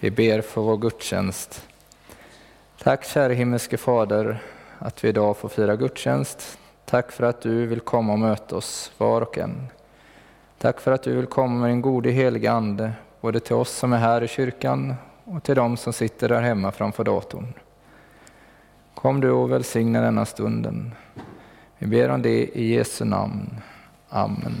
Vi ber för vår gudstjänst. Tack käre himmelske Fader att vi idag får fira gudstjänst. Tack för att du vill komma och möta oss var och en. Tack för att du vill komma med din gode heliga Ande, både till oss som är här i kyrkan och till dem som sitter där hemma framför datorn. Kom du och välsigna denna stunden. Vi ber om det i Jesu namn. Amen.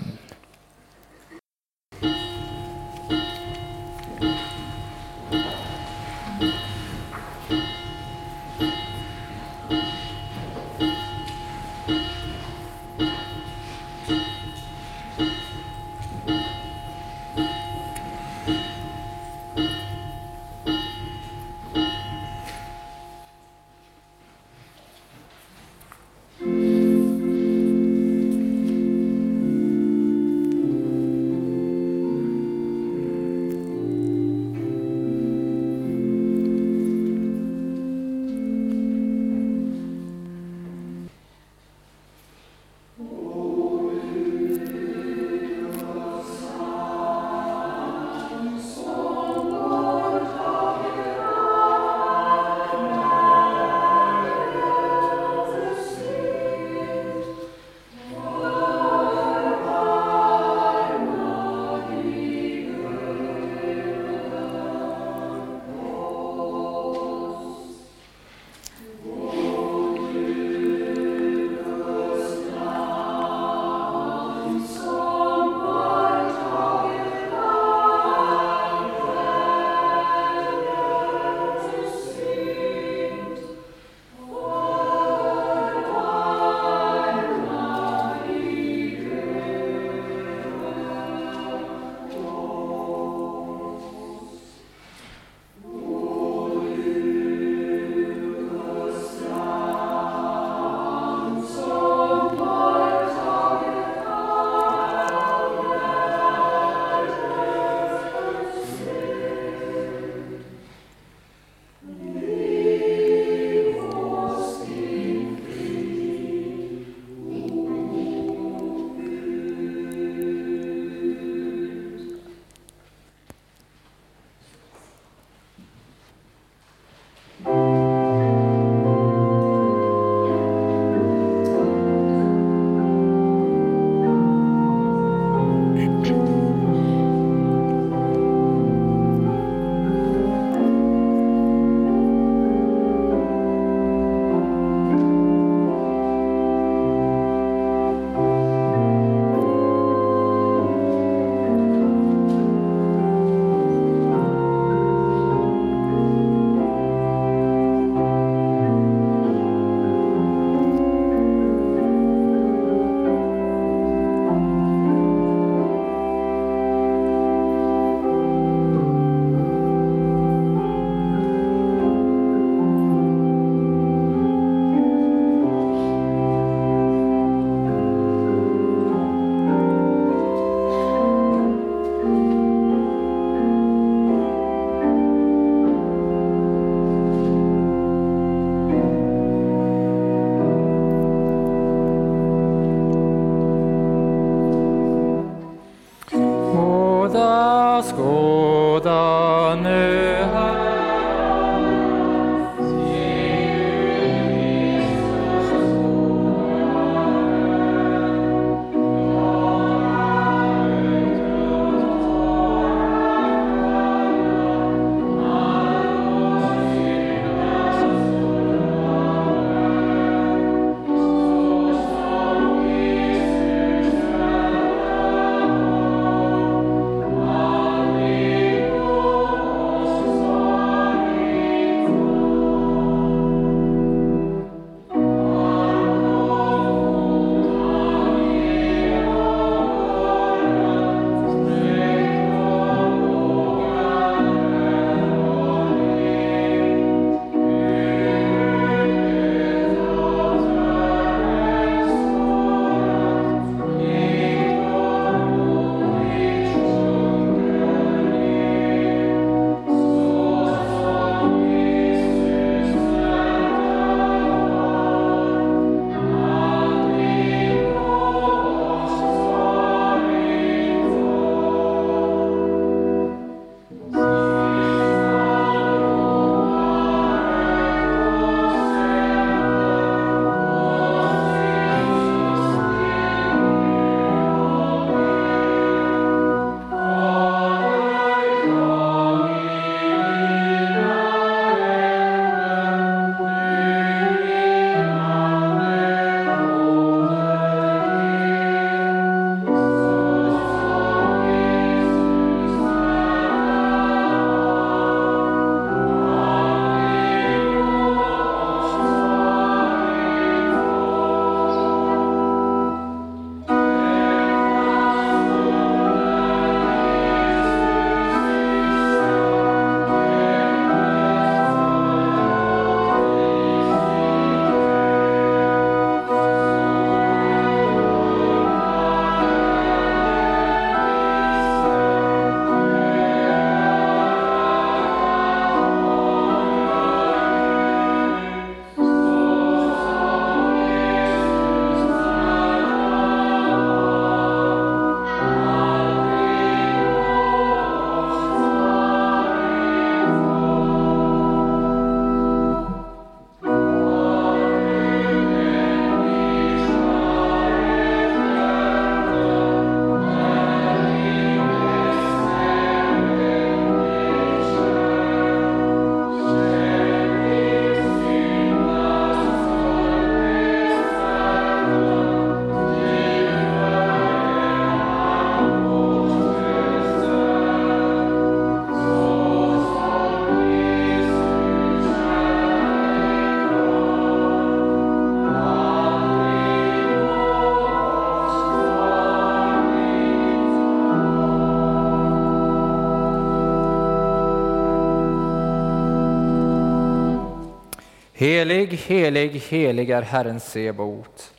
Helig, helig, helig är Herren Sebot.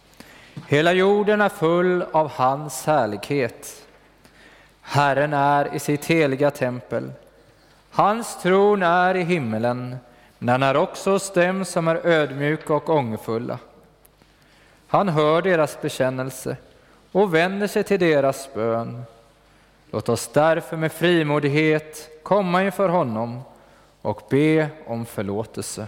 Hela jorden är full av hans härlighet. Herren är i sitt heliga tempel. Hans tron är i himmelen, men han är också hos dem som är ödmjuka och ångerfulla. Han hör deras bekännelse och vänder sig till deras bön. Låt oss därför med frimodighet komma inför honom och be om förlåtelse.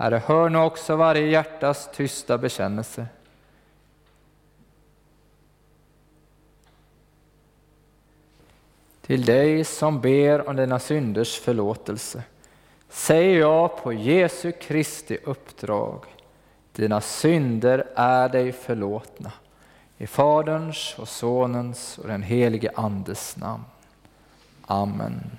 Herre, hör nu också varje hjärtas tysta bekännelse. Till dig som ber om dina synders förlåtelse säger jag på Jesu Kristi uppdrag, dina synder är dig förlåtna. I Faderns och Sonens och den helige Andes namn. Amen.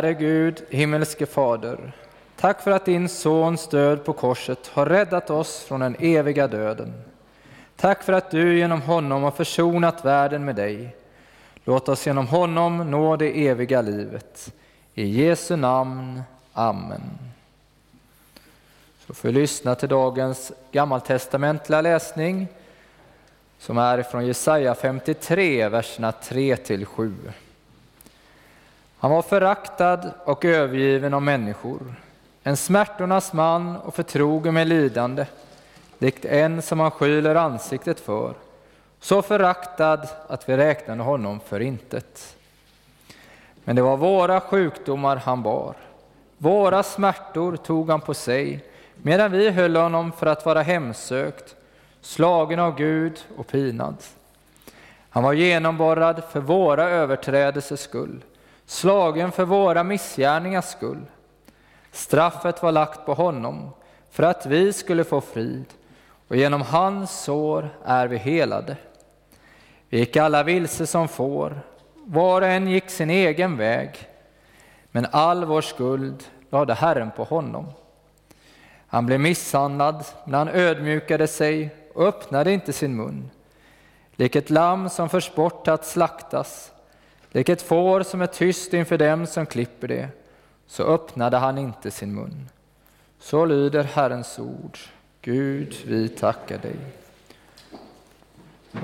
Herre Gud, himmelske Fader, tack för att din Sons död på korset har räddat oss från den eviga döden. Tack för att du genom honom har försonat världen med dig. Låt oss genom honom nå det eviga livet. I Jesu namn. Amen. Så får vi lyssna till dagens gammaltestamentliga läsning som är från Jesaja 53, verserna 3 till 7. Han var föraktad och övergiven av människor, en smärtornas man och förtrogen med lidande, likt en som han skyler ansiktet för, så föraktad att vi räknade honom för intet. Men det var våra sjukdomar han bar, våra smärtor tog han på sig, medan vi höll honom för att vara hemsökt, slagen av Gud och pinad. Han var genomborrad för våra överträdelsers skull, slagen för våra missgärningars skull. Straffet var lagt på honom för att vi skulle få frid, och genom hans sår är vi helade. Vi gick alla vilse som får, var och en gick sin egen väg, men all vår skuld lade Herren på honom. Han blev misshandlad, men han ödmjukade sig och öppnade inte sin mun. Lik ett lamm som förs bort att slaktas Lik ett får som är tyst inför dem som klipper det, så öppnade han inte sin mun. Så lyder Herrens ord. Gud, vi tackar dig.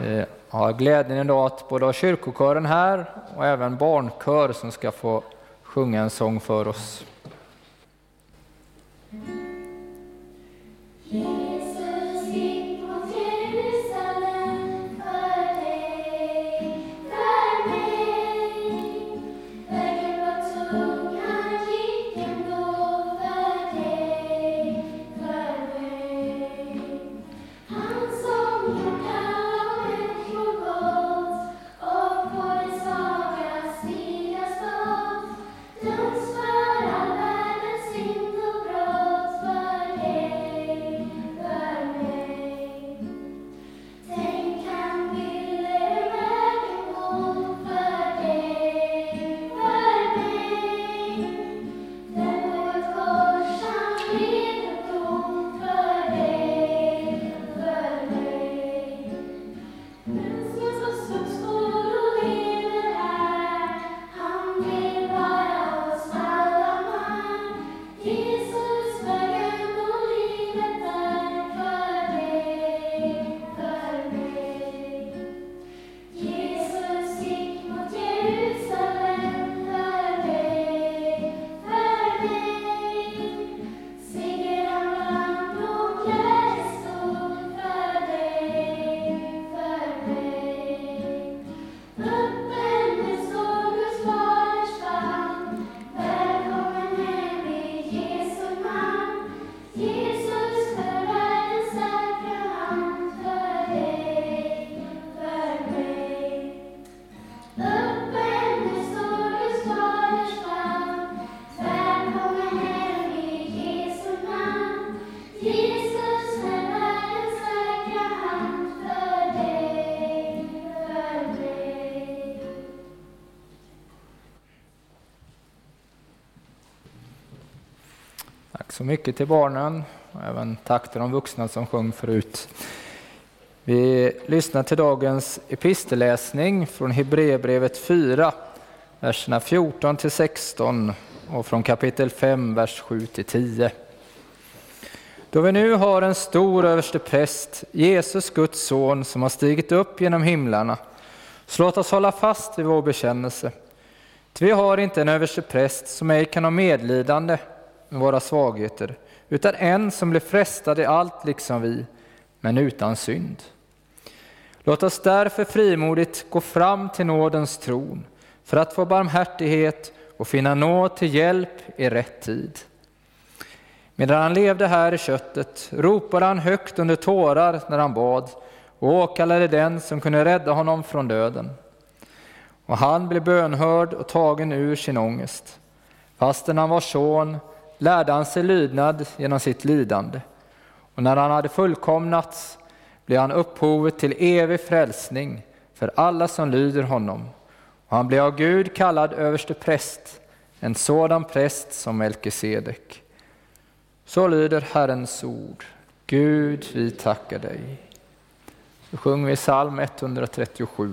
Eh, Jag har glädjen idag att både ha kyrkokören här och även barnkör som ska få sjunga en sång för oss. Mycket till barnen och även tack till de vuxna som sjöng förut. Vi lyssnar till dagens epistelläsning från Hebreerbrevet 4, verserna 14 till 16 och från kapitel 5, vers 7 till 10. Då vi nu har en stor överste präst, Jesus Guds son, som har stigit upp genom himlarna, så låt oss hålla fast vid vår bekännelse. Ty vi har inte en överste präst som ej kan ha medlidande med våra svagheter, utan en som blev frestad i allt liksom vi, men utan synd. Låt oss därför frimodigt gå fram till nådens tron för att få barmhärtighet och finna nåd till hjälp i rätt tid. Medan han levde här i köttet ropade han högt under tårar när han bad och åkallade den som kunde rädda honom från döden. Och han blev bönhörd och tagen ur sin ångest. Fastän han var son lärde han sig lydnad genom sitt lidande. Och när han hade fullkomnats blev han upphovet till evig frälsning för alla som lyder honom. Och han blev av Gud kallad överste präst, en sådan präst som Melkisedek. Så lyder Herrens ord. Gud, vi tackar dig. Så sjunger vi psalm 137.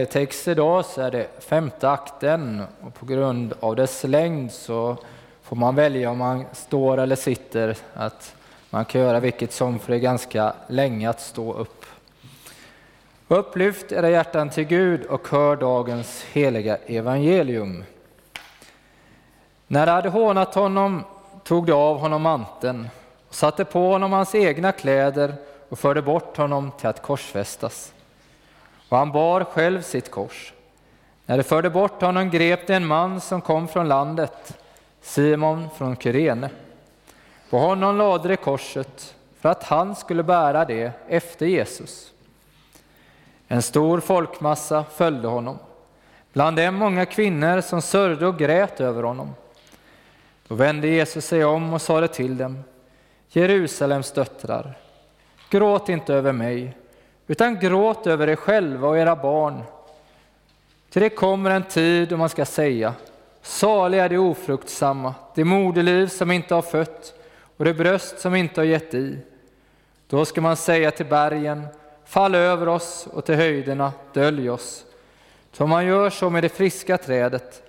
Evangelietext idag så är det femte akten och på grund av dess längd så får man välja om man står eller sitter. Att man kan göra vilket som, för det är ganska länge att stå upp. Upplyft era hjärtan till Gud och hör dagens heliga evangelium. När de hade hånat honom tog de av honom manteln och satte på honom hans egna kläder och förde bort honom till att korsfästas. Och han bar själv sitt kors. När de förde bort honom grep de en man som kom från landet, Simon från Kyrene. På honom lade de korset för att han skulle bära det efter Jesus. En stor folkmassa följde honom, bland dem många kvinnor som sörjde och grät över honom. Då vände Jesus sig om och sade till dem, Jerusalems döttrar, gråt inte över mig, utan gråt över er själva och era barn. Till det kommer en tid då man ska säga, saliga är de ofruktsamma, det moderliv som inte har fött och det bröst som inte har gett i. Då ska man säga till bergen, fall över oss och till höjderna, dölj oss. Så man gör så med det friska trädet,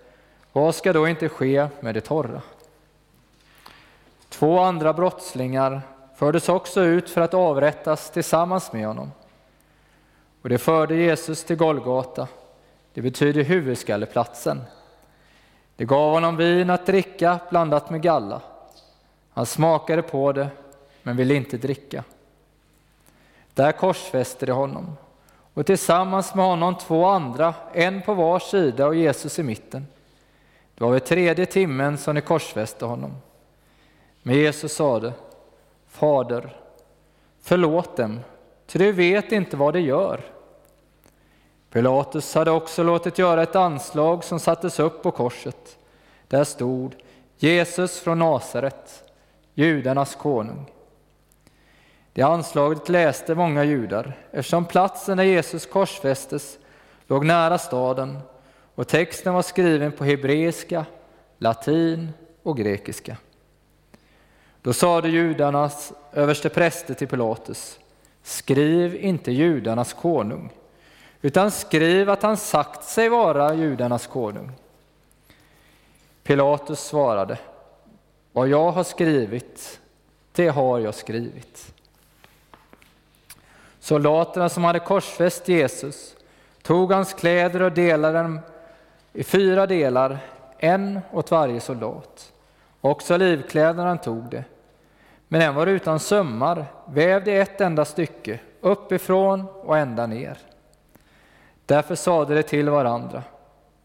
vad ska då inte ske med det torra? Två andra brottslingar fördes också ut för att avrättas tillsammans med honom. Och det förde Jesus till Golgata, det betyder huvudskalleplatsen. Det gav honom vin att dricka blandat med galla. Han smakade på det, men ville inte dricka. Där korsfäste de honom, och tillsammans med honom två andra, en på var sida och Jesus i mitten. Det var vid tredje timmen som de korsfäste honom. Men Jesus sade, Fader, förlåt dem, ty de vet inte vad de gör. Pilatus hade också låtit göra ett anslag som sattes upp på korset. Där stod Jesus från Nasaret, judarnas konung. Det anslaget läste många judar eftersom platsen där Jesus korsfästes låg nära staden och texten var skriven på hebreiska, latin och grekiska. Då sade judarnas överste präster till Pilatus, skriv inte judarnas konung, utan skriv att han sagt sig vara judarnas konung. Pilatus svarade, vad jag har skrivit, det har jag skrivit. Soldaterna som hade korsfäst Jesus tog hans kläder och delade dem i fyra delar, en åt varje soldat. Också livkläderna tog det. Men den var utan sömmar, vävd i ett enda stycke, uppifrån och ända ner. Därför sade de till varandra,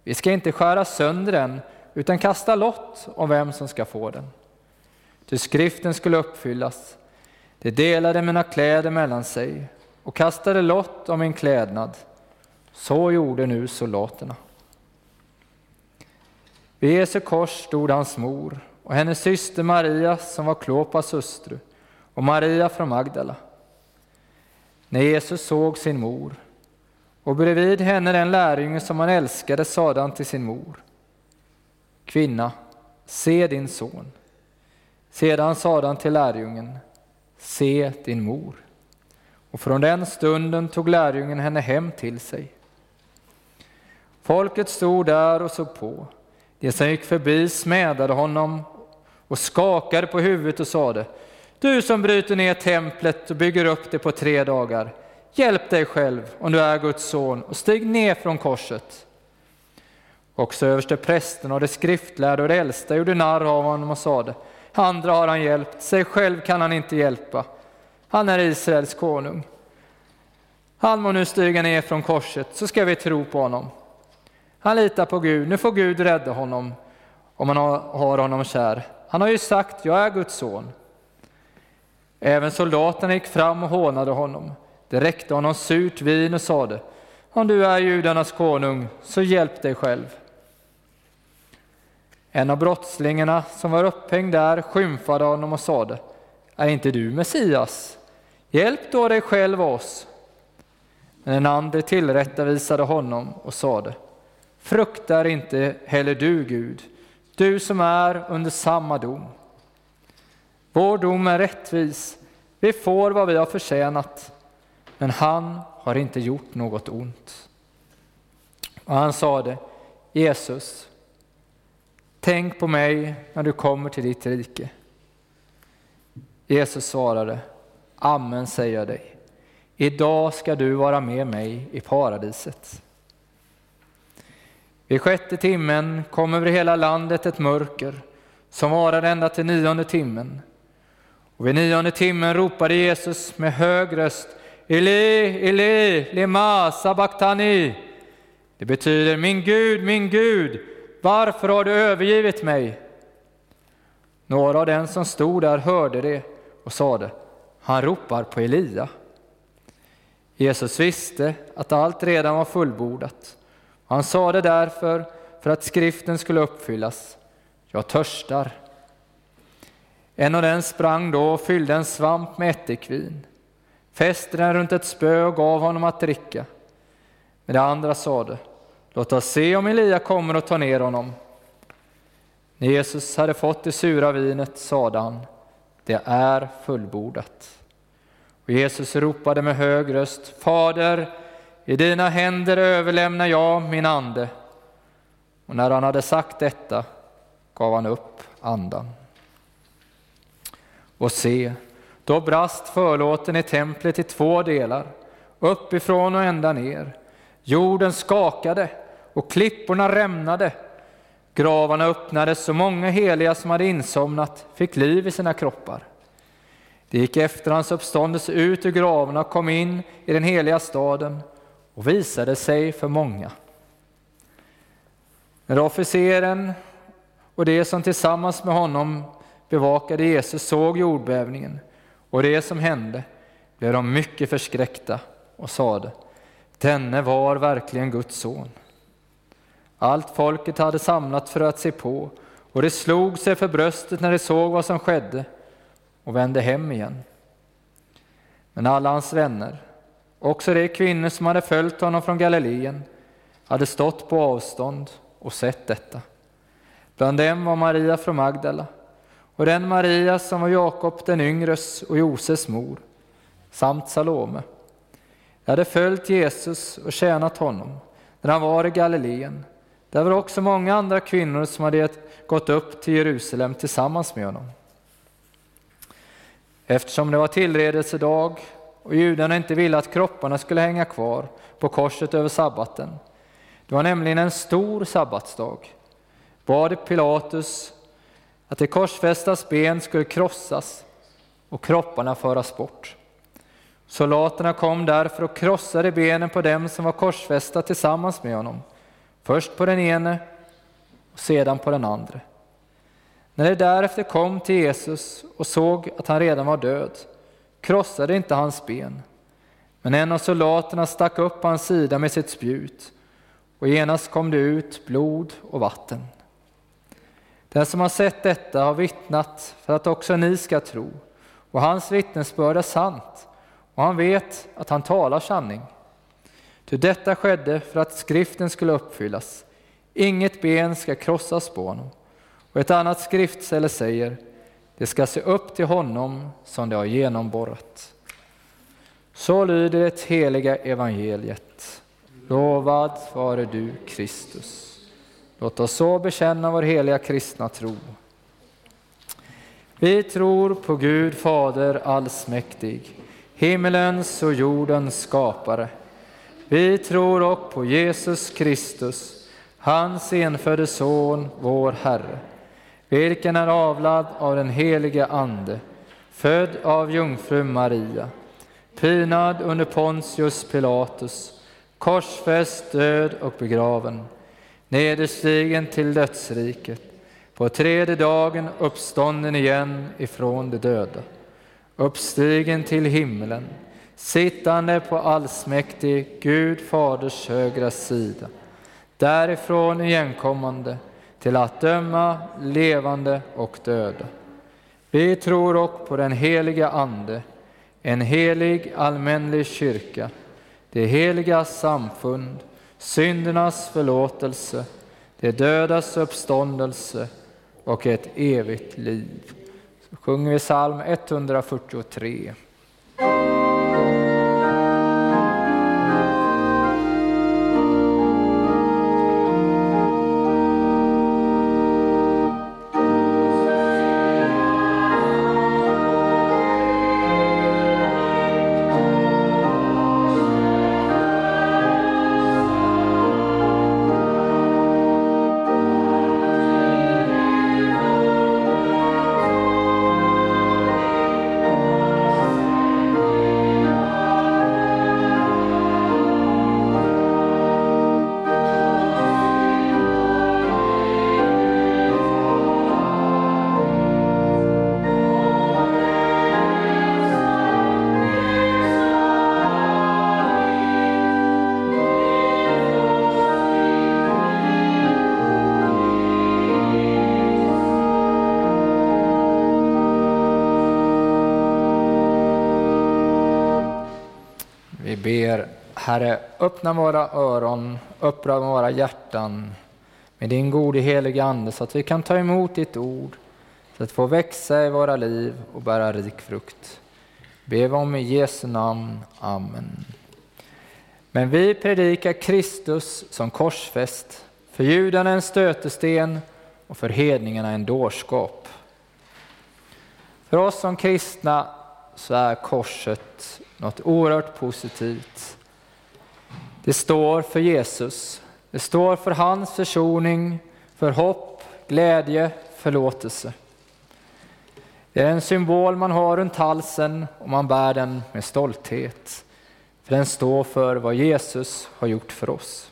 vi ska inte skära sönder den, utan kasta lott om vem som ska få den. Ty skriften skulle uppfyllas. De delade mina kläder mellan sig och kastade lott om min klädnad. Så gjorde nu soldaterna. Vid Jesu kors stod hans mor och hennes syster Maria som var Klopas hustru och Maria från Magdala. När Jesus såg sin mor och bredvid henne den lärjunge som han älskade sade han till sin mor Kvinna, se din son. Sedan sade han till lärjungen Se din mor. Och från den stunden tog lärjungen henne hem till sig. Folket stod där och såg på. De som gick förbi smädade honom och skakade på huvudet och sade Du som bryter ner templet och bygger upp det på tre dagar, hjälp dig själv om du är Guds son och stig ner från korset. Också överste prästen och de skriftlärda och de äldsta gjorde narr av honom och sade Andra har han hjälpt, sig själv kan han inte hjälpa. Han är Israels konung. Han må nu stiga ner från korset så ska vi tro på honom. Han litar på Gud, nu får Gud rädda honom om han har honom kär. Han har ju sagt, jag är Guds son. Även soldaterna gick fram och hånade honom. Det räckte honom surt vin och sade, om du är judarnas konung, så hjälp dig själv. En av brottslingarna som var upphängd där skymfade honom och sade, är inte du Messias? Hjälp då dig själv och oss. Men den andre tillrättavisade honom och sade, fruktar inte heller du Gud, du som är under samma dom. Vår dom är rättvis, vi får vad vi har förtjänat. men han har inte gjort något ont. Och han sade, Jesus, tänk på mig när du kommer till ditt rike. Jesus svarade, Amen säger jag dig, idag ska du vara med mig i paradiset. Vid sjätte timmen kom över hela landet ett mörker som varade ända till nionde timmen. Och vid nionde timmen ropade Jesus med hög röst Eli, Eli, lema sabachthani. Det betyder min Gud, min Gud, varför har du övergivit mig? Några av dem som stod där hörde det och sade, han ropar på Elia. Jesus visste att allt redan var fullbordat. Han sa det därför för att skriften skulle uppfyllas. Jag törstar. En av dem sprang då och fyllde en svamp med ättikvin, fäste den runt ett spö och gav honom att dricka. Men det andra sade, låt oss se om Elia kommer och tar ner honom. När Jesus hade fått det sura vinet sade han, det är fullbordat. Och Jesus ropade med hög röst, Fader, i dina händer överlämnar jag min ande. Och när han hade sagt detta gav han upp andan. Och se, då brast förlåten i templet i två delar, uppifrån och ända ner. Jorden skakade och klipporna rämnade. Gravarna öppnades och många heliga som hade insomnat fick liv i sina kroppar. Det gick efter hans uppståndelse ut ur gravarna och kom in i den heliga staden och visade sig för många. När officeren och de som tillsammans med honom bevakade Jesus såg jordbävningen och det som hände blev de mycket förskräckta och sade, denne var verkligen Guds son. Allt folket hade samlat för att se på och det slog sig för bröstet när de såg vad som skedde och vände hem igen. Men alla hans vänner, också de kvinnor som hade följt honom från Galileen, hade stått på avstånd och sett detta. Bland dem var Maria från Magdala och den Maria som var Jakob den yngres och Joses mor, samt Salome. De hade följt Jesus och tjänat honom när han var i Galileen. Där var också många andra kvinnor som hade gått upp till Jerusalem tillsammans med honom. Eftersom det var tillredelsedag och judarna inte ville att kropparna skulle hänga kvar på korset över sabbaten. Det var nämligen en stor sabbatsdag. Bad Pilatus att de korsfästas ben skulle krossas och kropparna föras bort. Soldaterna kom därför och krossade benen på dem som var korsfästa tillsammans med honom, först på den ene och sedan på den andra. När de därefter kom till Jesus och såg att han redan var död krossade inte hans ben, men en av soldaterna stack upp på hans sida med sitt spjut och genast kom det ut blod och vatten. Den som har sett detta har vittnat för att också ni ska tro, och hans vittnesbörd är sant, och han vet att han talar sanning. Ty detta skedde för att skriften skulle uppfyllas. Inget ben ska krossas på honom. Och ett annat skriftställe säger, det ska se upp till honom som det har genomborrat. Så lyder det heliga evangeliet. Lovad vare du, Kristus. Låt oss så bekänna vår heliga kristna tro. Vi tror på Gud Fader allsmäktig, himmelens och jordens skapare. Vi tror också på Jesus Kristus, hans enfödde Son, vår Herre, vilken är avlad av den helige Ande, född av jungfru Maria, pinad under Pontius Pilatus, korsfäst, död och begraven, nederstigen till dödsriket, på tredje dagen uppstånden igen ifrån de döda, uppstigen till himlen, sittande på allsmäktig Gud Faders högra sida, därifrån igenkommande till att döma levande och döda. Vi tror också på den heliga Ande, en helig allmänlig kyrka, det heliga samfund, syndernas förlåtelse, det dödas uppståndelse och ett evigt liv. Så sjunger vi psalm 143. Herre, öppna våra öron, öppna våra hjärtan med din gode helige Ande så att vi kan ta emot ditt ord, så att få växa i våra liv och bära rik frukt. Be om i Jesu namn. Amen. Men vi predikar Kristus som korsfäst, för judarna en stötesten och för hedningarna en dårskap. För oss som kristna så är korset något oerhört positivt. Det står för Jesus. Det står för hans försoning, för hopp, glädje, förlåtelse. Det är en symbol man har runt halsen och man bär den med stolthet. För den står för vad Jesus har gjort för oss.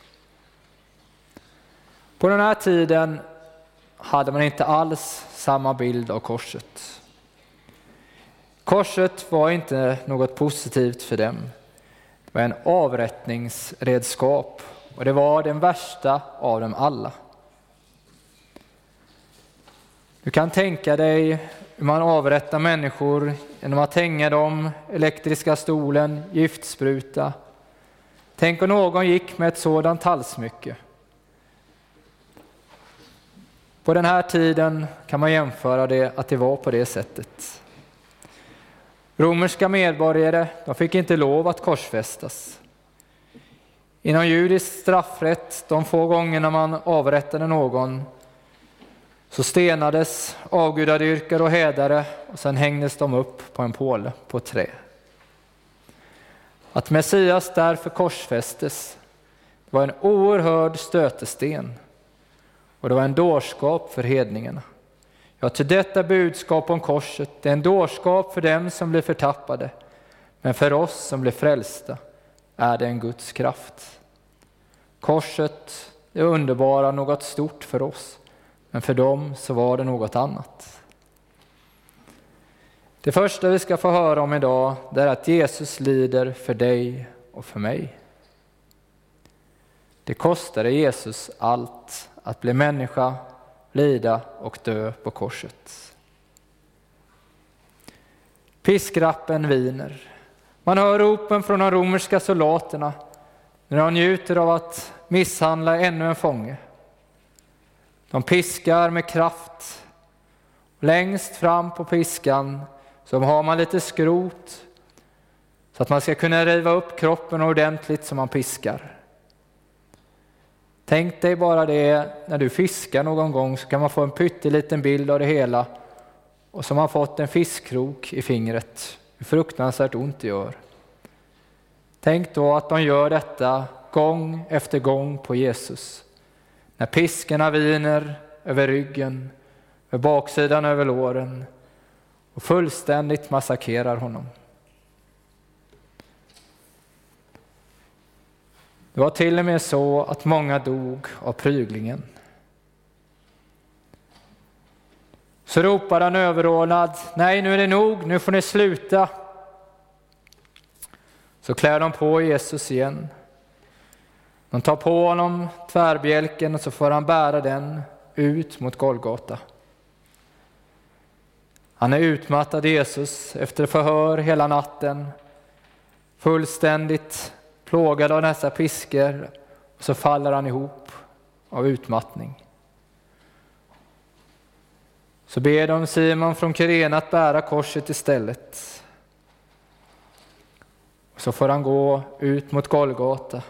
På den här tiden hade man inte alls samma bild av korset. Korset var inte något positivt för dem. Det var en avrättningsredskap och det var den värsta av dem alla. Du kan tänka dig hur man avrättar människor genom att hänga dem, elektriska stolen, giftspruta. Tänk om någon gick med ett sådant halsmycke. På den här tiden kan man jämföra det att det var på det sättet. Romerska medborgare de fick inte lov att korsfästas. Inom judisk straffrätt, de få gångerna man avrättade någon, så stenades avgudadyrkare och hädare och sen hängdes de upp på en påle på ett trä. Att Messias därför korsfästes var en oerhörd stötesten och det var en dårskap för hedningarna. Ja, till detta budskap om korset, det är en dårskap för dem som blir förtappade, men för oss som blir frälsta är det en Guds kraft. Korset är underbara, något stort för oss, men för dem så var det något annat. Det första vi ska få höra om idag det är att Jesus lider för dig och för mig. Det kostade Jesus allt att bli människa, lida och dö på korset. Piskrappen viner. Man hör ropen från de romerska soldaterna när de njuter av att misshandla ännu en fånge. De piskar med kraft. Längst fram på piskan så har man lite skrot så att man ska kunna riva upp kroppen ordentligt som man piskar. Tänk dig bara det när du fiskar någon gång så kan man få en pytteliten bild av det hela och så har man fått en fiskkrok i fingret. Hur fruktansvärt ont det gör. Tänk då att de gör detta gång efter gång på Jesus. När piskorna viner över ryggen, över baksidan över låren och fullständigt massakrerar honom. Det var till och med så att många dog av pryglingen. Så ropade han överordnad, nej nu är det nog, nu får ni sluta. Så klär de på Jesus igen. De tar på honom tvärbjälken och så får han bära den ut mot Golgata. Han är utmattad Jesus efter förhör hela natten, fullständigt plågad av dessa piskor och så faller han ihop av utmattning. Så ber de Simon från Kirena att bära korset istället. Och så får han gå ut mot Golgata.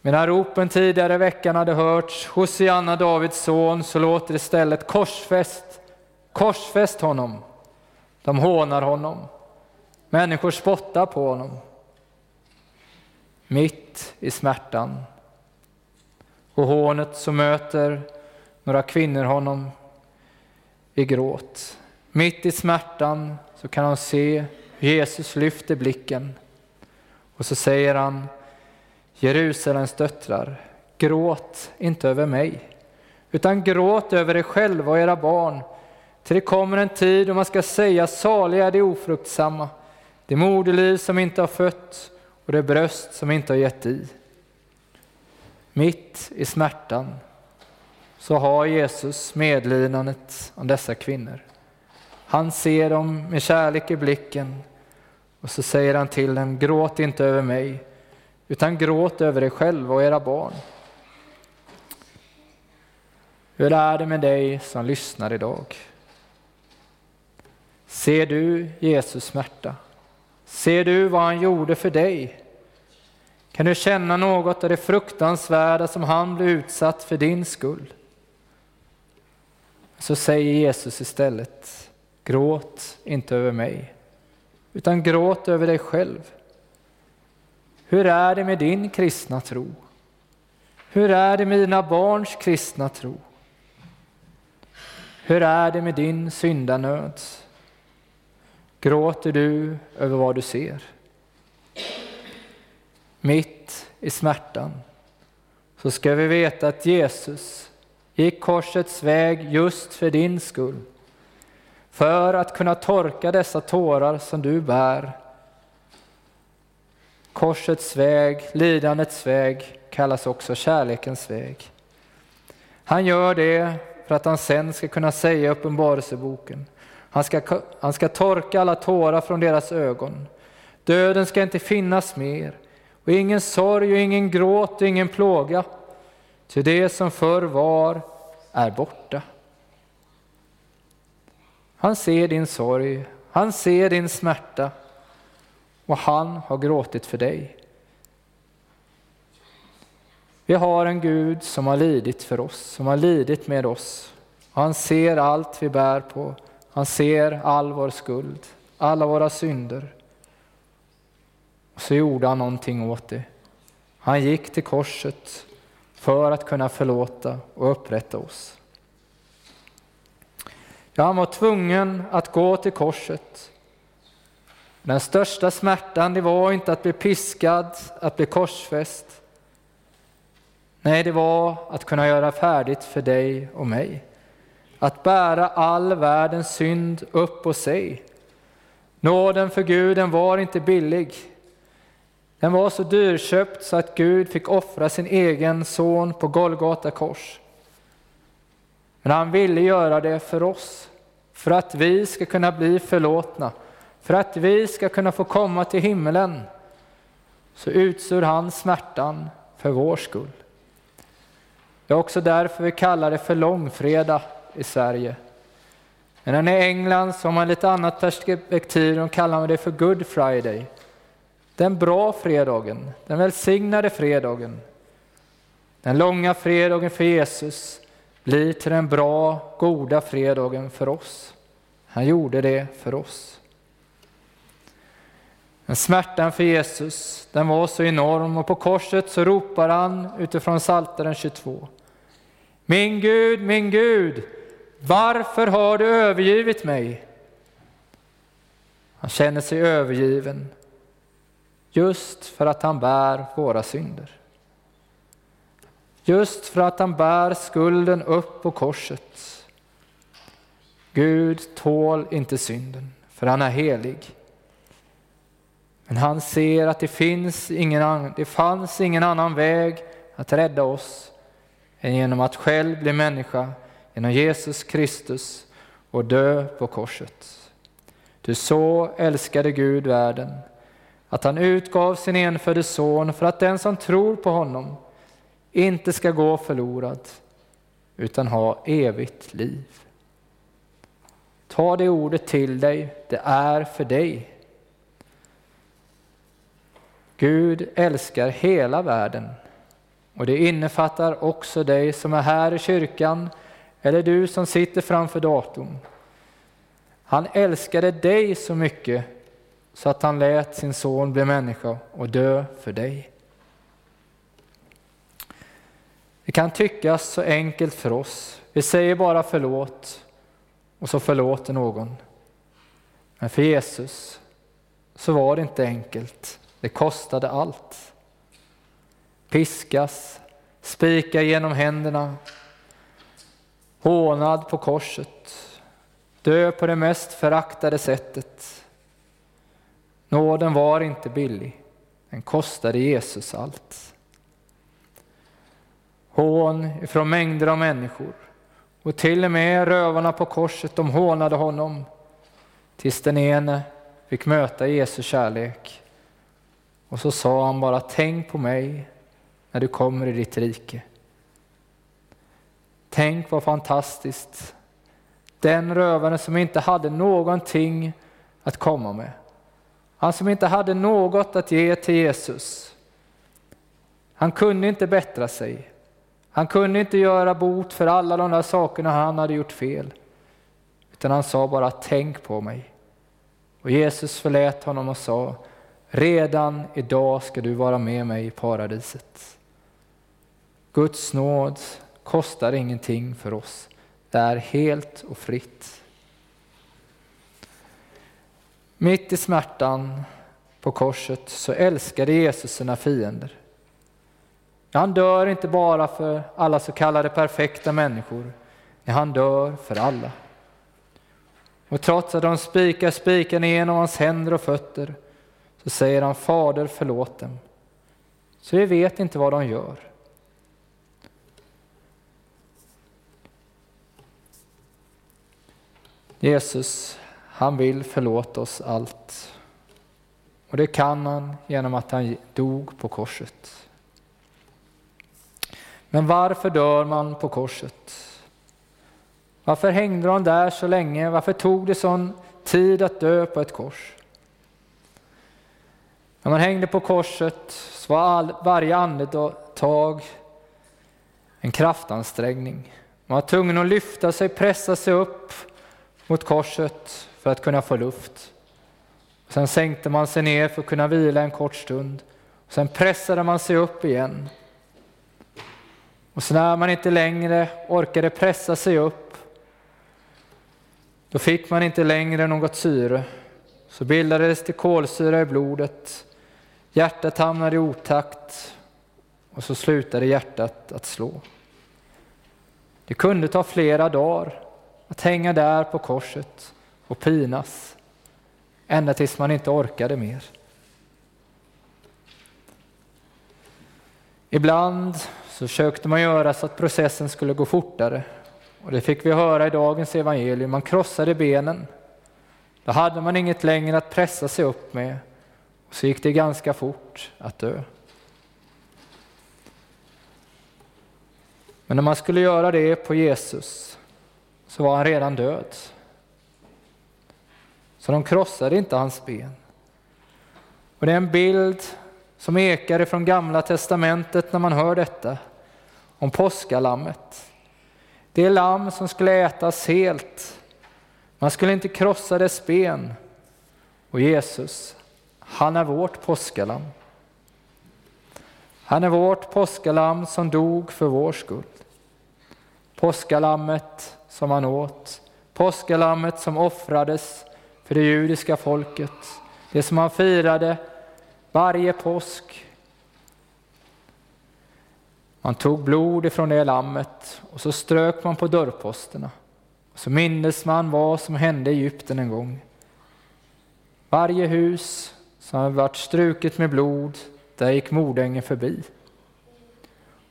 Medan ropen tidigare i veckan hade hörts, Hosianna Davids son, så låter det istället korsfäst, korsfäst honom. De hånar honom. Människor spottar på honom mitt i smärtan. Och hånet så möter några kvinnor honom i gråt. Mitt i smärtan så kan han se hur Jesus lyfter blicken och så säger han Jerusalems döttrar, gråt inte över mig, utan gråt över er själva och era barn. Till det kommer en tid då man ska säga saliga är de ofruktsamma, det moderliv som inte har fött och det bröst som inte har gett i. Mitt i smärtan så har Jesus medlidandet om dessa kvinnor. Han ser dem med kärlek i blicken och så säger han till dem, gråt inte över mig, utan gråt över er själva och era barn. Hur är det med dig som lyssnar idag? Ser du Jesus smärta? Ser du vad han gjorde för dig? Kan du känna något av det fruktansvärda som han blev utsatt för din skull? Så säger Jesus istället, gråt inte över mig, utan gråt över dig själv. Hur är det med din kristna tro? Hur är det med dina barns kristna tro? Hur är det med din syndanöd? Gråter du över vad du ser? Mitt i smärtan så ska vi veta att Jesus gick korsets väg just för din skull. För att kunna torka dessa tårar som du bär. Korsets väg, lidandets väg kallas också kärlekens väg. Han gör det för att han sen ska kunna säga i Uppenbarelseboken. Han ska, han ska torka alla tårar från deras ögon. Döden ska inte finnas mer och ingen sorg och ingen gråt och ingen plåga. Ty det som förr var är borta. Han ser din sorg, han ser din smärta och han har gråtit för dig. Vi har en Gud som har lidit för oss, som har lidit med oss. Han ser allt vi bär på. Han ser all vår skuld, alla våra synder. Och så gjorde han någonting åt det. Han gick till korset för att kunna förlåta och upprätta oss. Ja, han var tvungen att gå till korset. Den största smärtan det var inte att bli piskad, att bli korsfäst. Nej, det var att kunna göra färdigt för dig och mig. Att bära all världens synd upp på sig. Nåden för Gud den var inte billig. Den var så dyrköpt så att Gud fick offra sin egen son på Golgata kors. Men han ville göra det för oss, för att vi ska kunna bli förlåtna, för att vi ska kunna få komma till himmelen. Så utsur han smärtan för vår skull. Det är också därför vi kallar det för långfredag i Sverige. Men i England så har man lite annat perspektiv, de kallar det för Good Friday. Den bra fredagen, den välsignade fredagen. Den långa fredagen för Jesus blir till den bra, goda fredagen för oss. Han gjorde det för oss. Men smärtan för Jesus, den var så enorm och på korset så ropar han utifrån Psaltaren 22. Min Gud, min Gud, varför har du övergivit mig? Han känner sig övergiven just för att han bär våra synder. Just för att han bär skulden upp på korset. Gud tål inte synden, för han är helig. Men han ser att det, finns ingen, det fanns ingen annan väg att rädda oss än genom att själv bli människa genom Jesus Kristus och dö på korset. Du så älskade Gud världen att han utgav sin enfödde son för att den som tror på honom inte ska gå förlorad utan ha evigt liv. Ta det ordet till dig, det är för dig. Gud älskar hela världen och det innefattar också dig som är här i kyrkan eller du som sitter framför datorn. Han älskade dig så mycket så att han lät sin son bli människa och dö för dig. Det kan tyckas så enkelt för oss. Vi säger bara förlåt och så förlåter någon. Men för Jesus så var det inte enkelt. Det kostade allt. Piskas, spika genom händerna, hånad på korset, dö på det mest föraktade sättet. Nåden var inte billig, den kostade Jesus allt. Hån ifrån mängder av människor och till och med rövarna på korset, de hånade honom tills den ene fick möta Jesu kärlek Och så sa han bara, tänk på mig när du kommer i ditt rike. Tänk vad fantastiskt. Den rövaren som inte hade någonting att komma med. Han som inte hade något att ge till Jesus. Han kunde inte bättra sig. Han kunde inte göra bot för alla de där sakerna han hade gjort fel. Utan han sa bara, tänk på mig. Och Jesus förlät honom och sa, redan idag ska du vara med mig i paradiset. Guds nåd kostar ingenting för oss. Det är helt och fritt. Mitt i smärtan på korset så älskade Jesus sina fiender. Han dör inte bara för alla så kallade perfekta människor, han dör för alla. Och trots att de spikar spiken igenom hans händer och fötter så säger han Fader förlåt dem. Så vi vet inte vad de gör. Jesus, han vill förlåta oss allt. Och det kan han genom att han dog på korset. Men varför dör man på korset? Varför hängde de där så länge? Varför tog det sån tid att dö på ett kors? När man hängde på korset så var all, varje andetag en kraftansträngning. Man var tvungen att lyfta sig, pressa sig upp mot korset för att kunna få luft. Sen sänkte man sig ner för att kunna vila en kort stund. Sen pressade man sig upp igen. Och så när man inte längre orkade pressa sig upp, då fick man inte längre något syre. Så bildades det kolsyra i blodet, hjärtat hamnade i otakt och så slutade hjärtat att slå. Det kunde ta flera dagar att hänga där på korset och pinas, ända tills man inte orkade mer. Ibland så försökte man göra så att processen skulle gå fortare. Och det fick vi höra i dagens evangelium, man krossade benen. Då hade man inget längre att pressa sig upp med och så gick det ganska fort att dö. Men när man skulle göra det på Jesus så var han redan död. Så de krossade inte hans ben. Och det är en bild som ekar ifrån gamla testamentet när man hör detta, om påskalammet. Det lamm som skulle ätas helt, man skulle inte krossa dess ben. Och Jesus, han är vårt påskalamm. Han är vårt påskalamm som dog för vår skull. Påskalammet som han åt, påskalammet som offrades för det judiska folket, det som han firade varje påsk. Man tog blod ifrån det lammet och så strök man på dörrposterna. Och så mindes man vad som hände i Egypten en gång. Varje hus som hade varit struket med blod, där gick mordängen förbi.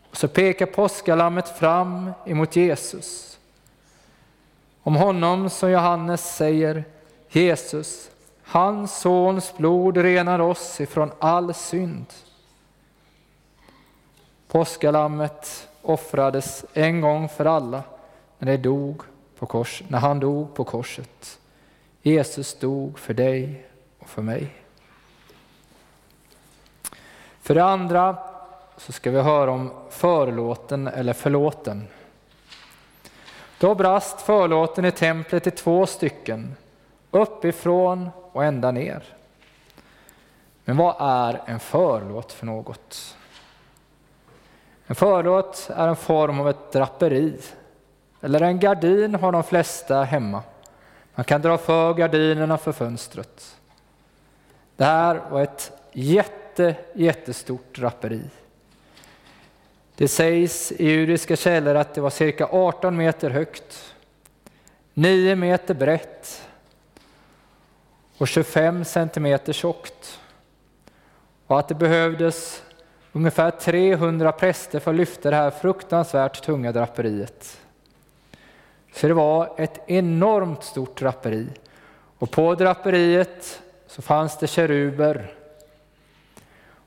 Och så pekar påskalammet fram emot Jesus. Om honom som Johannes säger Jesus, Hans sons blod renar oss ifrån all synd. Påskalammet offrades en gång för alla när, det dog på kors, när han dog på korset. Jesus dog för dig och för mig. För det andra så ska vi höra om förlåten eller förlåten. Då brast förlåten i templet i två stycken, uppifrån och ända ner. Men vad är en förlåt för något? En förlåt är en form av ett draperi, eller en gardin har de flesta hemma. Man kan dra för gardinerna för fönstret. Det här var ett jätte, jättestort draperi. Det sägs i judiska källor att det var cirka 18 meter högt, 9 meter brett och 25 centimeter tjockt. Och att det behövdes ungefär 300 präster för att lyfta det här fruktansvärt tunga draperiet. Så det var ett enormt stort draperi. Och på draperiet så fanns det keruber.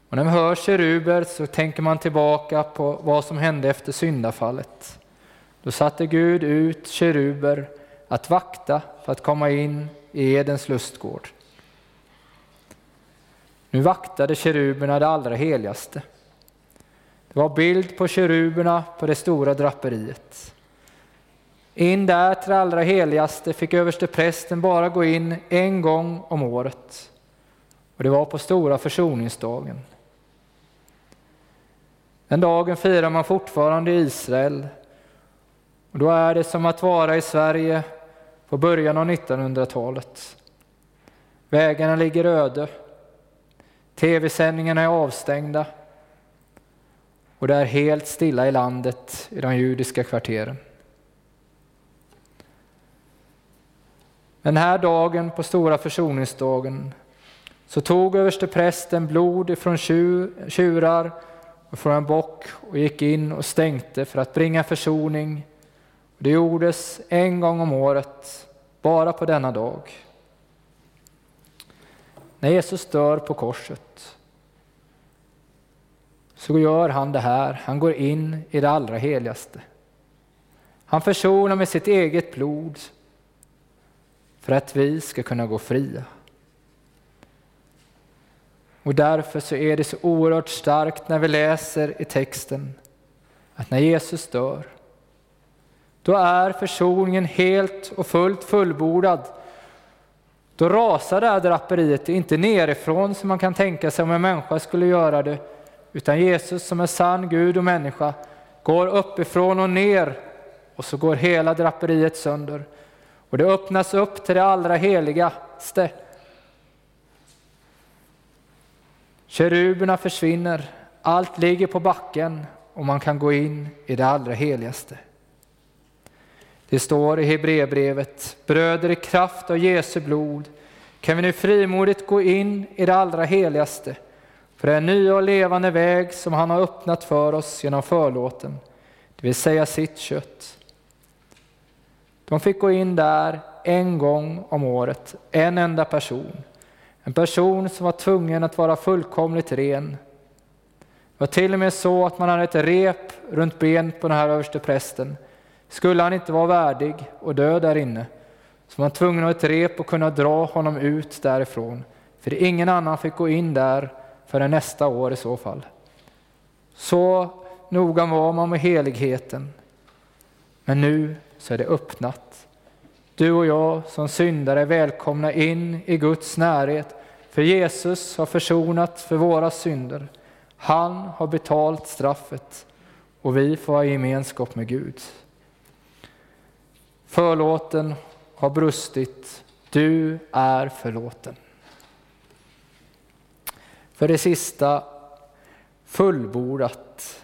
Och när man hör keruber så tänker man tillbaka på vad som hände efter syndafallet. Då satte Gud ut keruber att vakta för att komma in i Edens lustgård. Nu vaktade keruberna det allra heligaste. Det var bild på keruberna på det stora draperiet. In där till det allra heligaste fick överste prästen bara gå in en gång om året. Och det var på stora försoningsdagen. Den dagen firar man fortfarande i Israel. Och då är det som att vara i Sverige på början av 1900-talet. Vägarna ligger öde. Tv-sändningarna är avstängda. Och det är helt stilla i landet i de judiska kvarteren. Den här dagen, på stora försoningsdagen, så tog översteprästen blod ifrån tjurar och från en bock och gick in och stänkte för att bringa försoning. Det gjordes en gång om året, bara på denna dag. När Jesus dör på korset så gör han det här, han går in i det allra heligaste. Han försonar med sitt eget blod för att vi ska kunna gå fria. Och därför så är det så oerhört starkt när vi läser i texten att när Jesus dör, då är försoningen helt och fullt fullbordad. Då rasar det här draperiet inte nerifrån som man kan tänka sig om en människa skulle göra det, utan Jesus som är sann Gud och människa går uppifrån och ner och så går hela draperiet sönder. Och det öppnas upp till det allra heligaste. Keruberna försvinner, allt ligger på backen och man kan gå in i det allra heligaste. Det står i Hebreerbrevet, bröder i kraft av Jesu blod kan vi nu frimodigt gå in i det allra heligaste, för det är en ny och levande väg som han har öppnat för oss genom förlåten, det vill säga sitt kött. De fick gå in där en gång om året, en enda person. En person som var tvungen att vara fullkomligt ren. Det var till och med så att man hade ett rep runt benet på den här överste prästen. Skulle han inte vara värdig och dö där inne, så var man tvungen att ha ett rep och kunna dra honom ut därifrån. För ingen annan fick gå in där förrän nästa år i så fall. Så noga var man med heligheten. Men nu så är det öppnat. Du och jag som syndare är välkomna in i Guds närhet, för Jesus har försonat för våra synder. Han har betalt straffet och vi får ha gemenskap med Gud. Förlåten har brustit, du är förlåten. För det sista, fullbordat.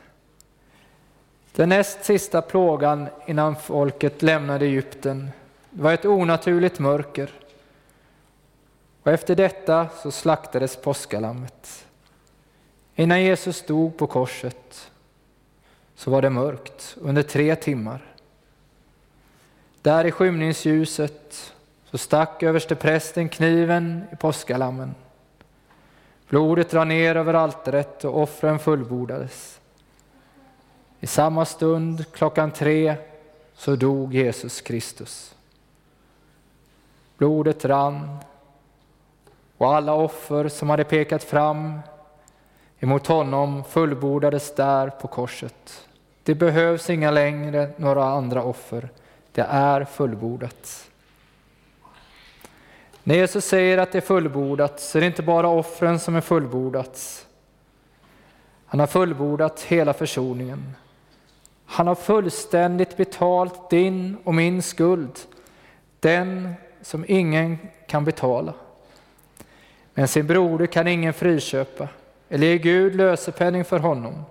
Den näst sista plågan innan folket lämnade Egypten var ett onaturligt mörker. Och efter detta så slaktades påskalammet. Innan Jesus stod på korset så var det mörkt under tre timmar. Där i skymningsljuset så stack översteprästen kniven i påskalammen. Blodet rann ner över altaret och offren fullbordades. I samma stund, klockan tre, så dog Jesus Kristus. Blodet rann och alla offer som hade pekat fram emot honom fullbordades där på korset. Det behövs inga längre några andra offer. Det är fullbordat. När Jesus säger att det är fullbordat så är det inte bara offren som är fullbordats. Han har fullbordat hela försoningen. Han har fullständigt betalt din och min skuld, den som ingen kan betala. Men sin broder kan ingen friköpa eller ge Gud lösepenning för honom.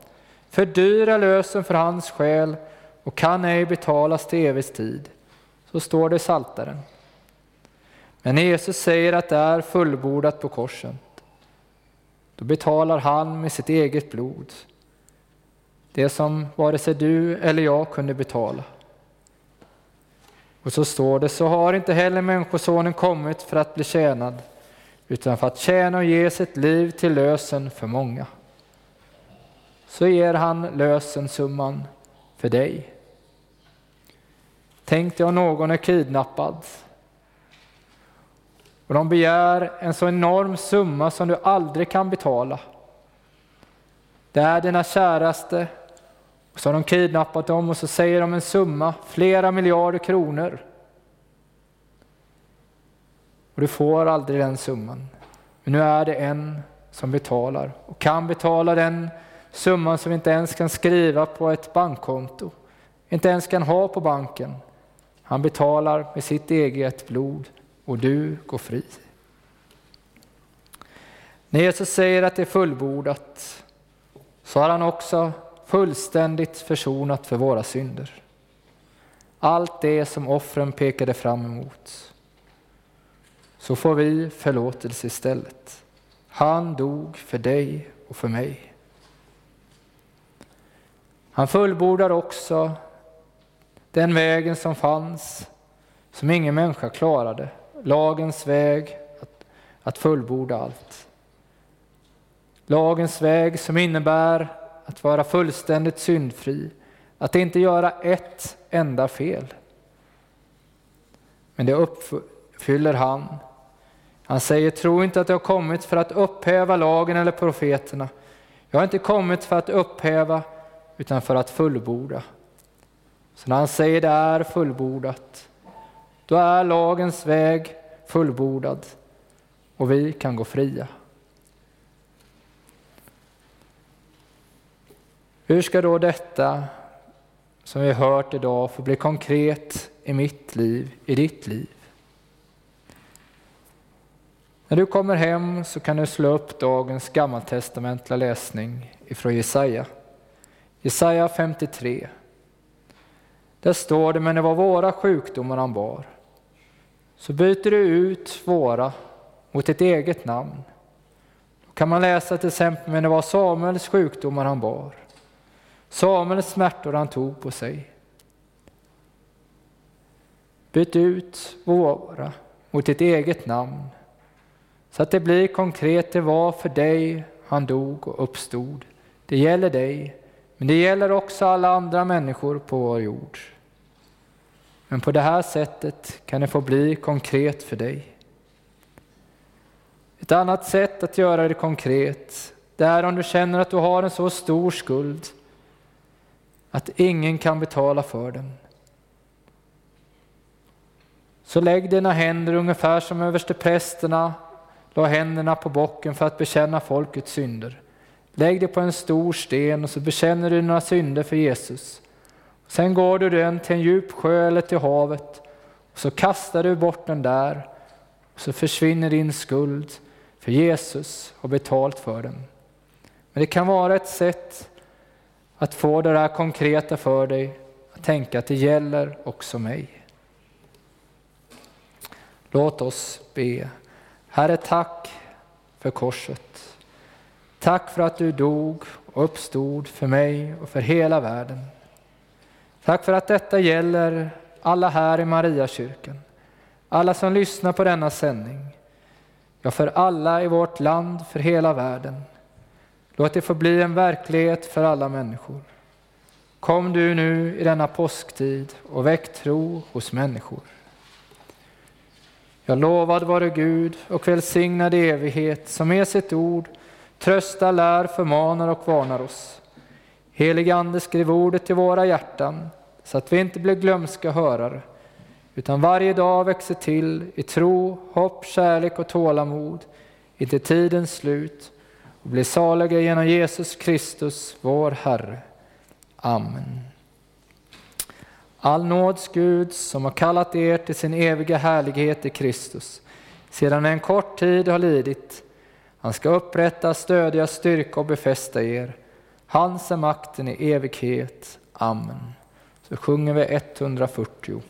Fördyra lösen för hans själ och kan ej betalas till evig tid. Så står det i Saltaren. Men när Jesus säger att det är fullbordat på korset, då betalar han med sitt eget blod det som vare sig du eller jag kunde betala. Och så står det, så har inte heller Människosonen kommit för att bli tjänad, utan för att tjäna och ge sitt liv till lösen för många. så ger han lösensumman för dig. Tänk dig om någon är kidnappad och de begär en så enorm summa som du aldrig kan betala. Det är dina käraste och så har de kidnappat dem och så säger de en summa, flera miljarder kronor. Och du får aldrig den summan. Men nu är det en som betalar och kan betala den summan som vi inte ens kan skriva på ett bankkonto, inte ens kan ha på banken. Han betalar med sitt eget blod och du går fri. När Jesus säger att det är fullbordat så har han också fullständigt försonat för våra synder. Allt det som offren pekade fram emot. Så får vi förlåtelse istället. Han dog för dig och för mig. Han fullbordar också den vägen som fanns, som ingen människa klarade. Lagens väg att, att fullborda allt. Lagens väg som innebär att vara fullständigt syndfri, att inte göra ett enda fel. Men det uppfyller han. Han säger, tro inte att jag har kommit för att upphäva lagen eller profeterna. Jag har inte kommit för att upphäva, utan för att fullborda. Så när han säger det är fullbordat, då är lagens väg fullbordad och vi kan gå fria. Hur ska då detta som vi har hört idag få bli konkret i mitt liv, i ditt liv? När du kommer hem så kan du slå upp dagens gammaltestamentliga läsning ifrån Jesaja. Jesaja 53. Där står det, men det var våra sjukdomar han bar. Så byter du ut våra mot ett eget namn. Då kan man läsa till exempel, men det var Samuels sjukdomar han bar. Samuels smärtor han tog på sig. Byt ut våra mot ett eget namn så att det blir konkret, det var för dig han dog och uppstod. Det gäller dig, men det gäller också alla andra människor på vår jord. Men på det här sättet kan det få bli konkret för dig. Ett annat sätt att göra det konkret, det är om du känner att du har en så stor skuld att ingen kan betala för den. Så lägg dina händer ungefär som översteprästerna la händerna på bocken för att bekänna folkets synder. Lägg dig på en stor sten och så bekänner du dina synder för Jesus. Sen går du den till en djup sjö eller till havet och så kastar du bort den där och så försvinner din skuld för Jesus har betalt för den. Men det kan vara ett sätt att få det där konkreta för dig, att tänka att det gäller också mig. Låt oss be. Herre, tack för korset. Tack för att du dog och uppstod för mig och för hela världen. Tack för att detta gäller alla här i Mariakyrkan, alla som lyssnar på denna sändning, ja, för alla i vårt land, för hela världen. Låt det få bli en verklighet för alla människor. Kom du nu i denna påsktid och väck tro hos människor. Jag lovad vare Gud och välsignad evighet som med sitt ord tröstar, lär, förmanar och varnar oss. Helig Ande, skriv ordet i våra hjärtan så att vi inte blir glömska hörare utan varje dag växer till i tro, hopp, kärlek och tålamod intill tidens slut och blir saliga genom Jesus Kristus, vår Herre. Amen. All nåds Gud som har kallat er till sin eviga härlighet i Kristus, sedan en kort tid har lidit, han ska upprätta, stödja, styrka och befästa er. Hans är makten i evighet. Amen. Så sjunger vi 140.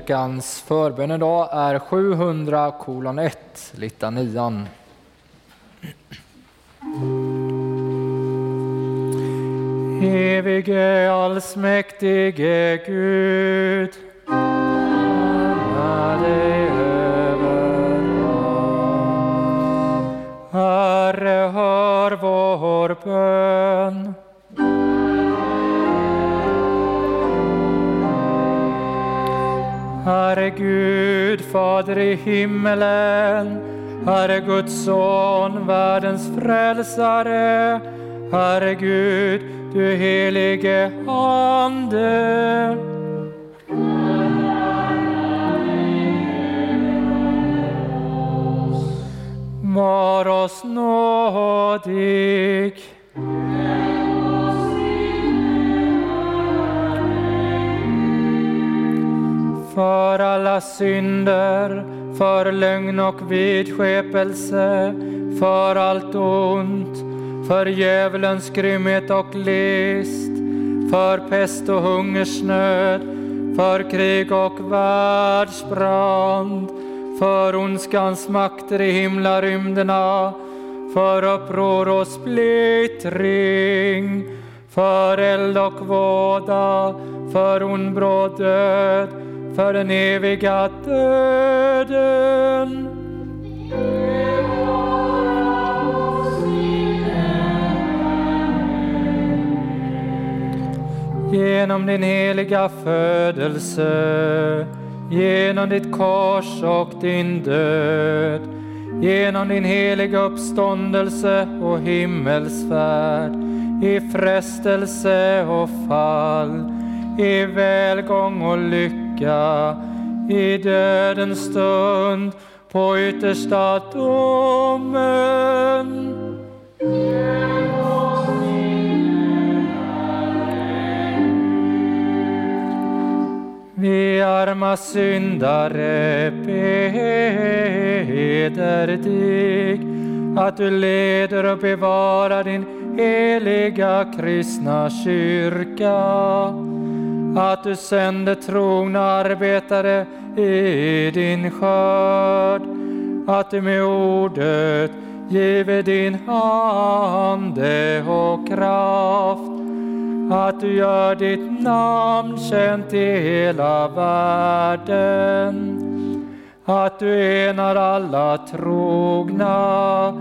Kyrkans förbön idag är 700 kolon 1, litanian. Evige allsmäktige Gud, alla dig över Herre, hör vår bön. Gud, Fader i himmelen, Herre Guds son, världens frälsare, Herre Gud, du helige Ande. Var oss nådig. För alla synder, för lögn och vidskepelse, för allt ont, för djävulens grymhet och list, för pest och hungersnöd, för krig och världsbrand, för ondskans makter i himlarymderna, för uppror och splittring, för eld och våda, för ond bråd död, för den eviga döden. Genom din heliga födelse, genom ditt kors och din död, genom din heliga uppståndelse och himmelsfärd, i frestelse och fall, i välgång och lycka verka i dödens stund på yttersta domen. Vi arma syndare beder dig att du leder och bevarar din heliga kristna kyrka att du sänder trogna arbetare i din skörd, att du med ordet giver din ande och kraft, att du gör ditt namn känt i hela världen, att du enar alla trogna,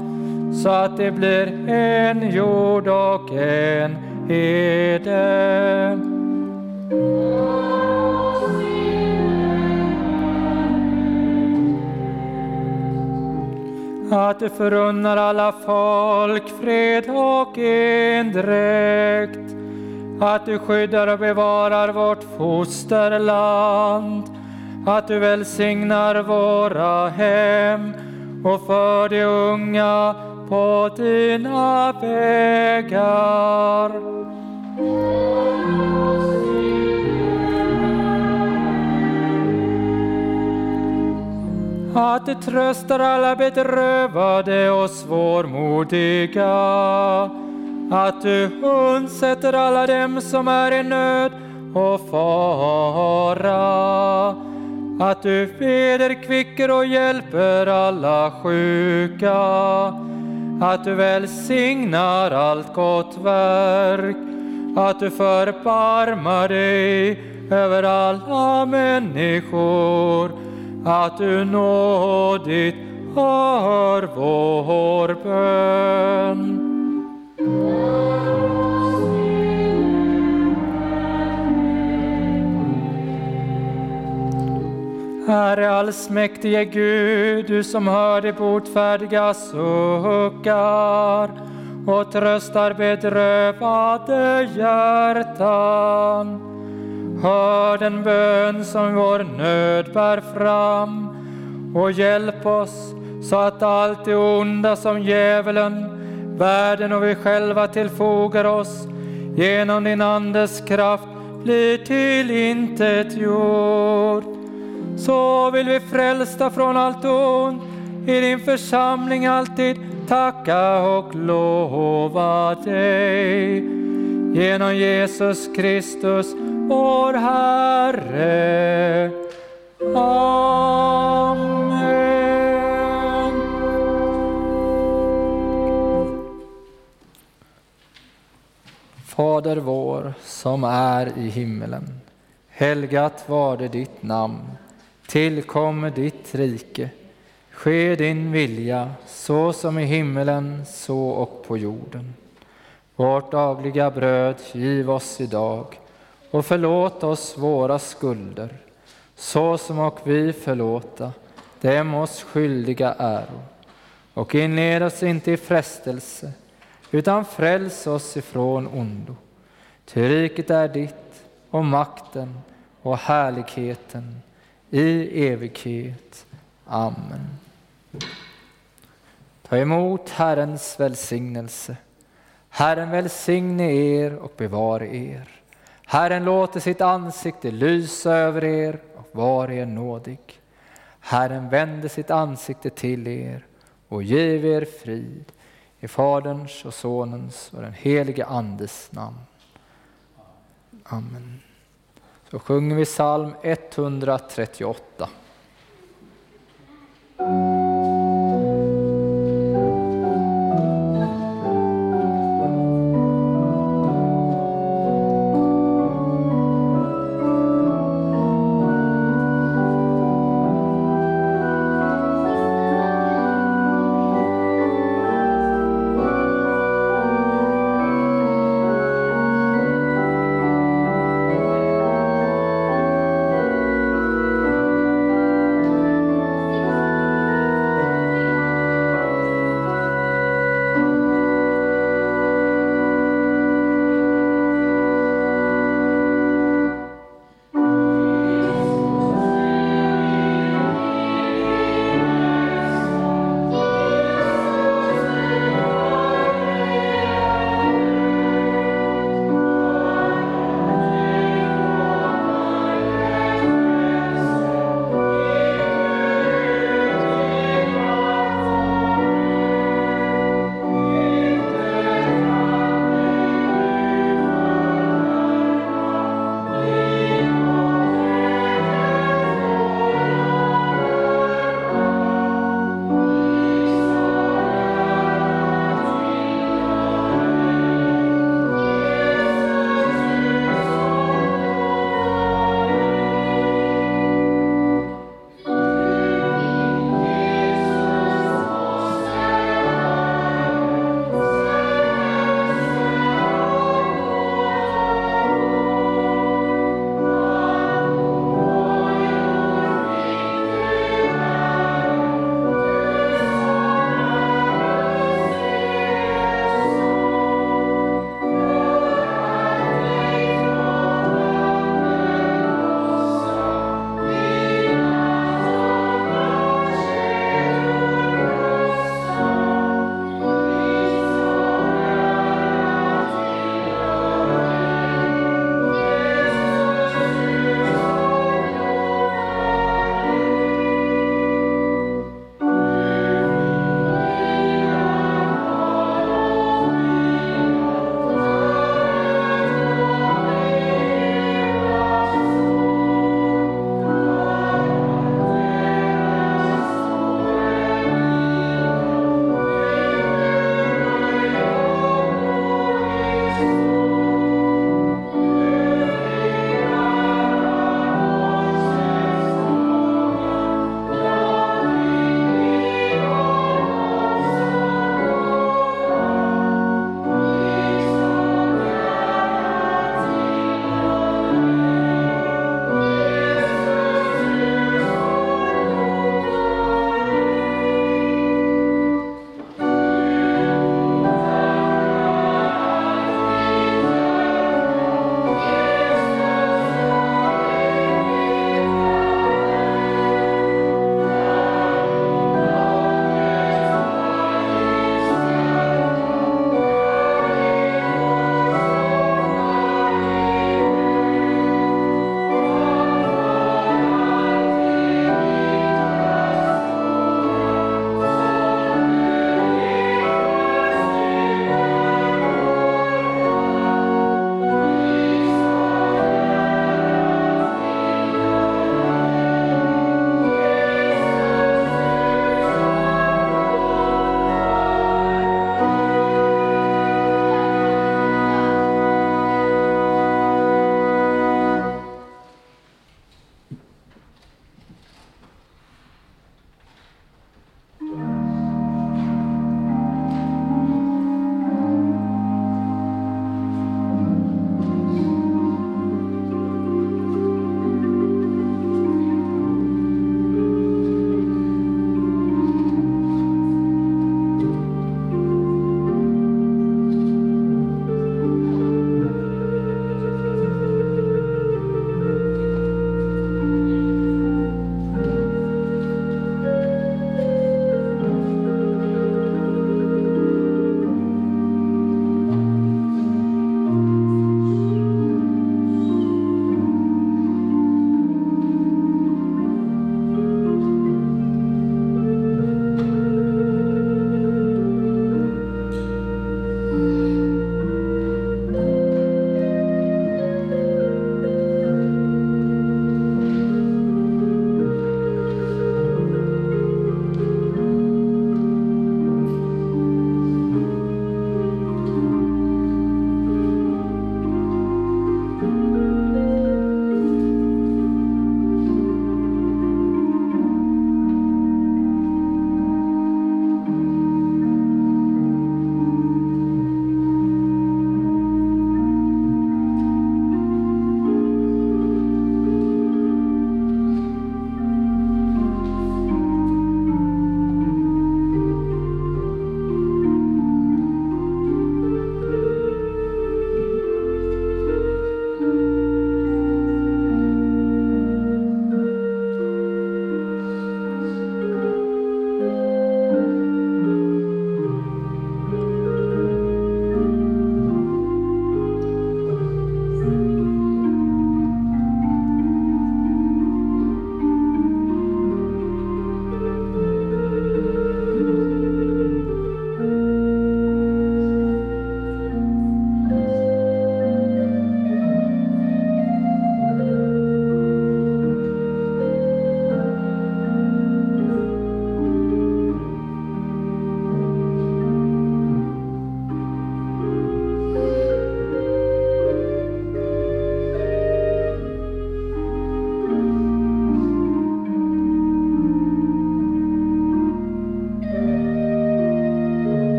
så att det blir en jord och en hede. Att du förunnar alla folk fred och endräkt. Att du skyddar och bevarar vårt fosterland. Att du välsignar våra hem och för de unga på dina vägar. Att du tröstar alla bedrövade och svårmodiga, att du undsätter alla dem som är i nöd och fara, att du vederkvicker och hjälper alla sjuka, att du välsignar allt gott verk, att du förbarmar dig över alla människor att du nådigt hör vår bön. Herre allsmäktige Gud, du som hör de botfärdiga suckar och tröstar bedrövade hjärtan. Hör den bön som vår nöd bär fram och hjälp oss så att allt det onda som djävulen, världen och vi själva tillfogar oss genom din Andes kraft blir till intet gjort. Så vill vi frälsta från allt ont i din församling alltid tacka och lova dig. Genom Jesus Kristus vår Herre. Fader vår som är i himmelen. Helgat var det ditt namn. Tillkommer ditt rike. Ske din vilja, så som i himmelen, så och på jorden. Vårt dagliga bröd giv oss idag och förlåt oss våra skulder, så som och vi förlåta dem oss skyldiga äro. Och inled oss inte i frestelse, utan fräls oss ifrån ondo. Ty riket är ditt och makten och härligheten i evighet. Amen. Ta emot Herrens välsignelse. Herren välsigne er och bevare er. Herren låter sitt ansikte lysa över er och var er nådig. Herren vände sitt ansikte till er och giv er frid. I Faderns och Sonens och den helige Andes namn. Amen. Så sjunger vi psalm 138.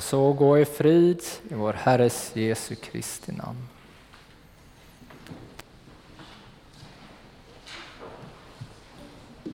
Och så gå i frid i vår Herres Jesu Kristi namn.